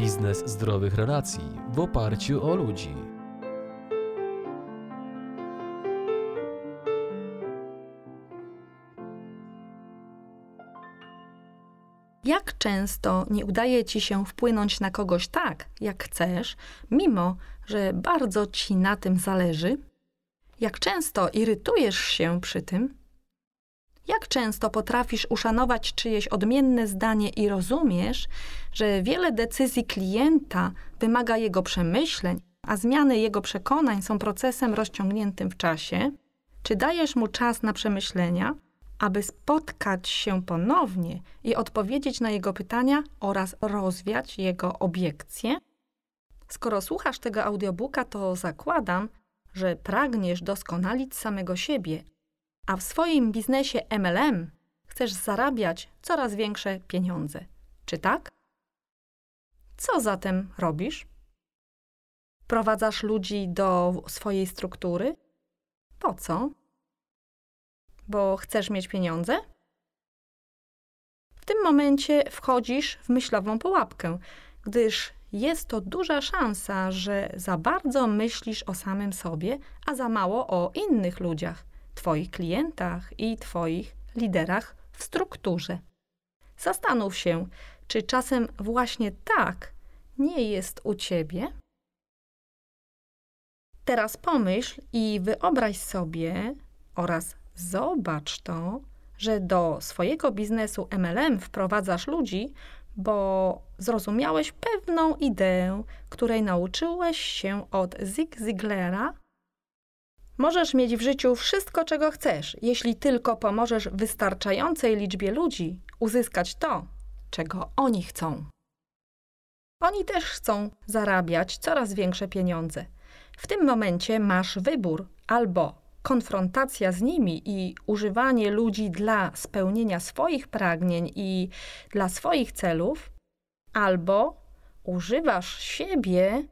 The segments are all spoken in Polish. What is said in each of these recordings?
Biznes zdrowych relacji w oparciu o ludzi. Jak często nie udaje ci się wpłynąć na kogoś tak, jak chcesz, mimo że bardzo ci na tym zależy? Jak często irytujesz się przy tym? Jak często potrafisz uszanować czyjeś odmienne zdanie i rozumiesz, że wiele decyzji klienta wymaga jego przemyśleń, a zmiany jego przekonań są procesem rozciągniętym w czasie? Czy dajesz mu czas na przemyślenia, aby spotkać się ponownie i odpowiedzieć na jego pytania oraz rozwiać jego obiekcje? Skoro słuchasz tego audiobooka, to zakładam, że pragniesz doskonalić samego siebie, a w swoim biznesie MLM chcesz zarabiać coraz większe pieniądze. Czy tak? Co zatem robisz? Prowadzasz ludzi do swojej struktury? Po co? Bo chcesz mieć pieniądze? W tym momencie wchodzisz w myślową pułapkę, gdyż jest to duża szansa, że za bardzo myślisz o samym sobie, a za mało o innych ludziach, Twoich klientach i Twoich liderach w strukturze. Zastanów się, czy czasem właśnie tak nie jest u Ciebie? Teraz pomyśl i wyobraź sobie oraz zobacz to, że do swojego biznesu MLM wprowadzasz ludzi, bo zrozumiałeś pewną ideę, której nauczyłeś się od Zig Ziglera. Możesz mieć w życiu wszystko, czego chcesz, jeśli tylko pomożesz wystarczającej liczbie ludzi uzyskać to, czego oni chcą. Oni też chcą zarabiać coraz większe pieniądze. W tym momencie masz wybór albo konfrontacja z nimi i używanie ludzi dla spełnienia swoich pragnień i dla swoich celów, albo używasz siebie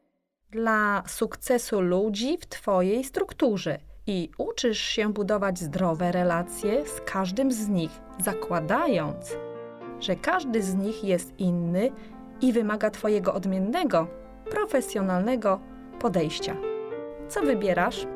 dla sukcesu ludzi w Twojej strukturze i uczysz się budować zdrowe relacje z każdym z nich, zakładając, że każdy z nich jest inny i wymaga Twojego odmiennego, profesjonalnego podejścia. Co wybierasz?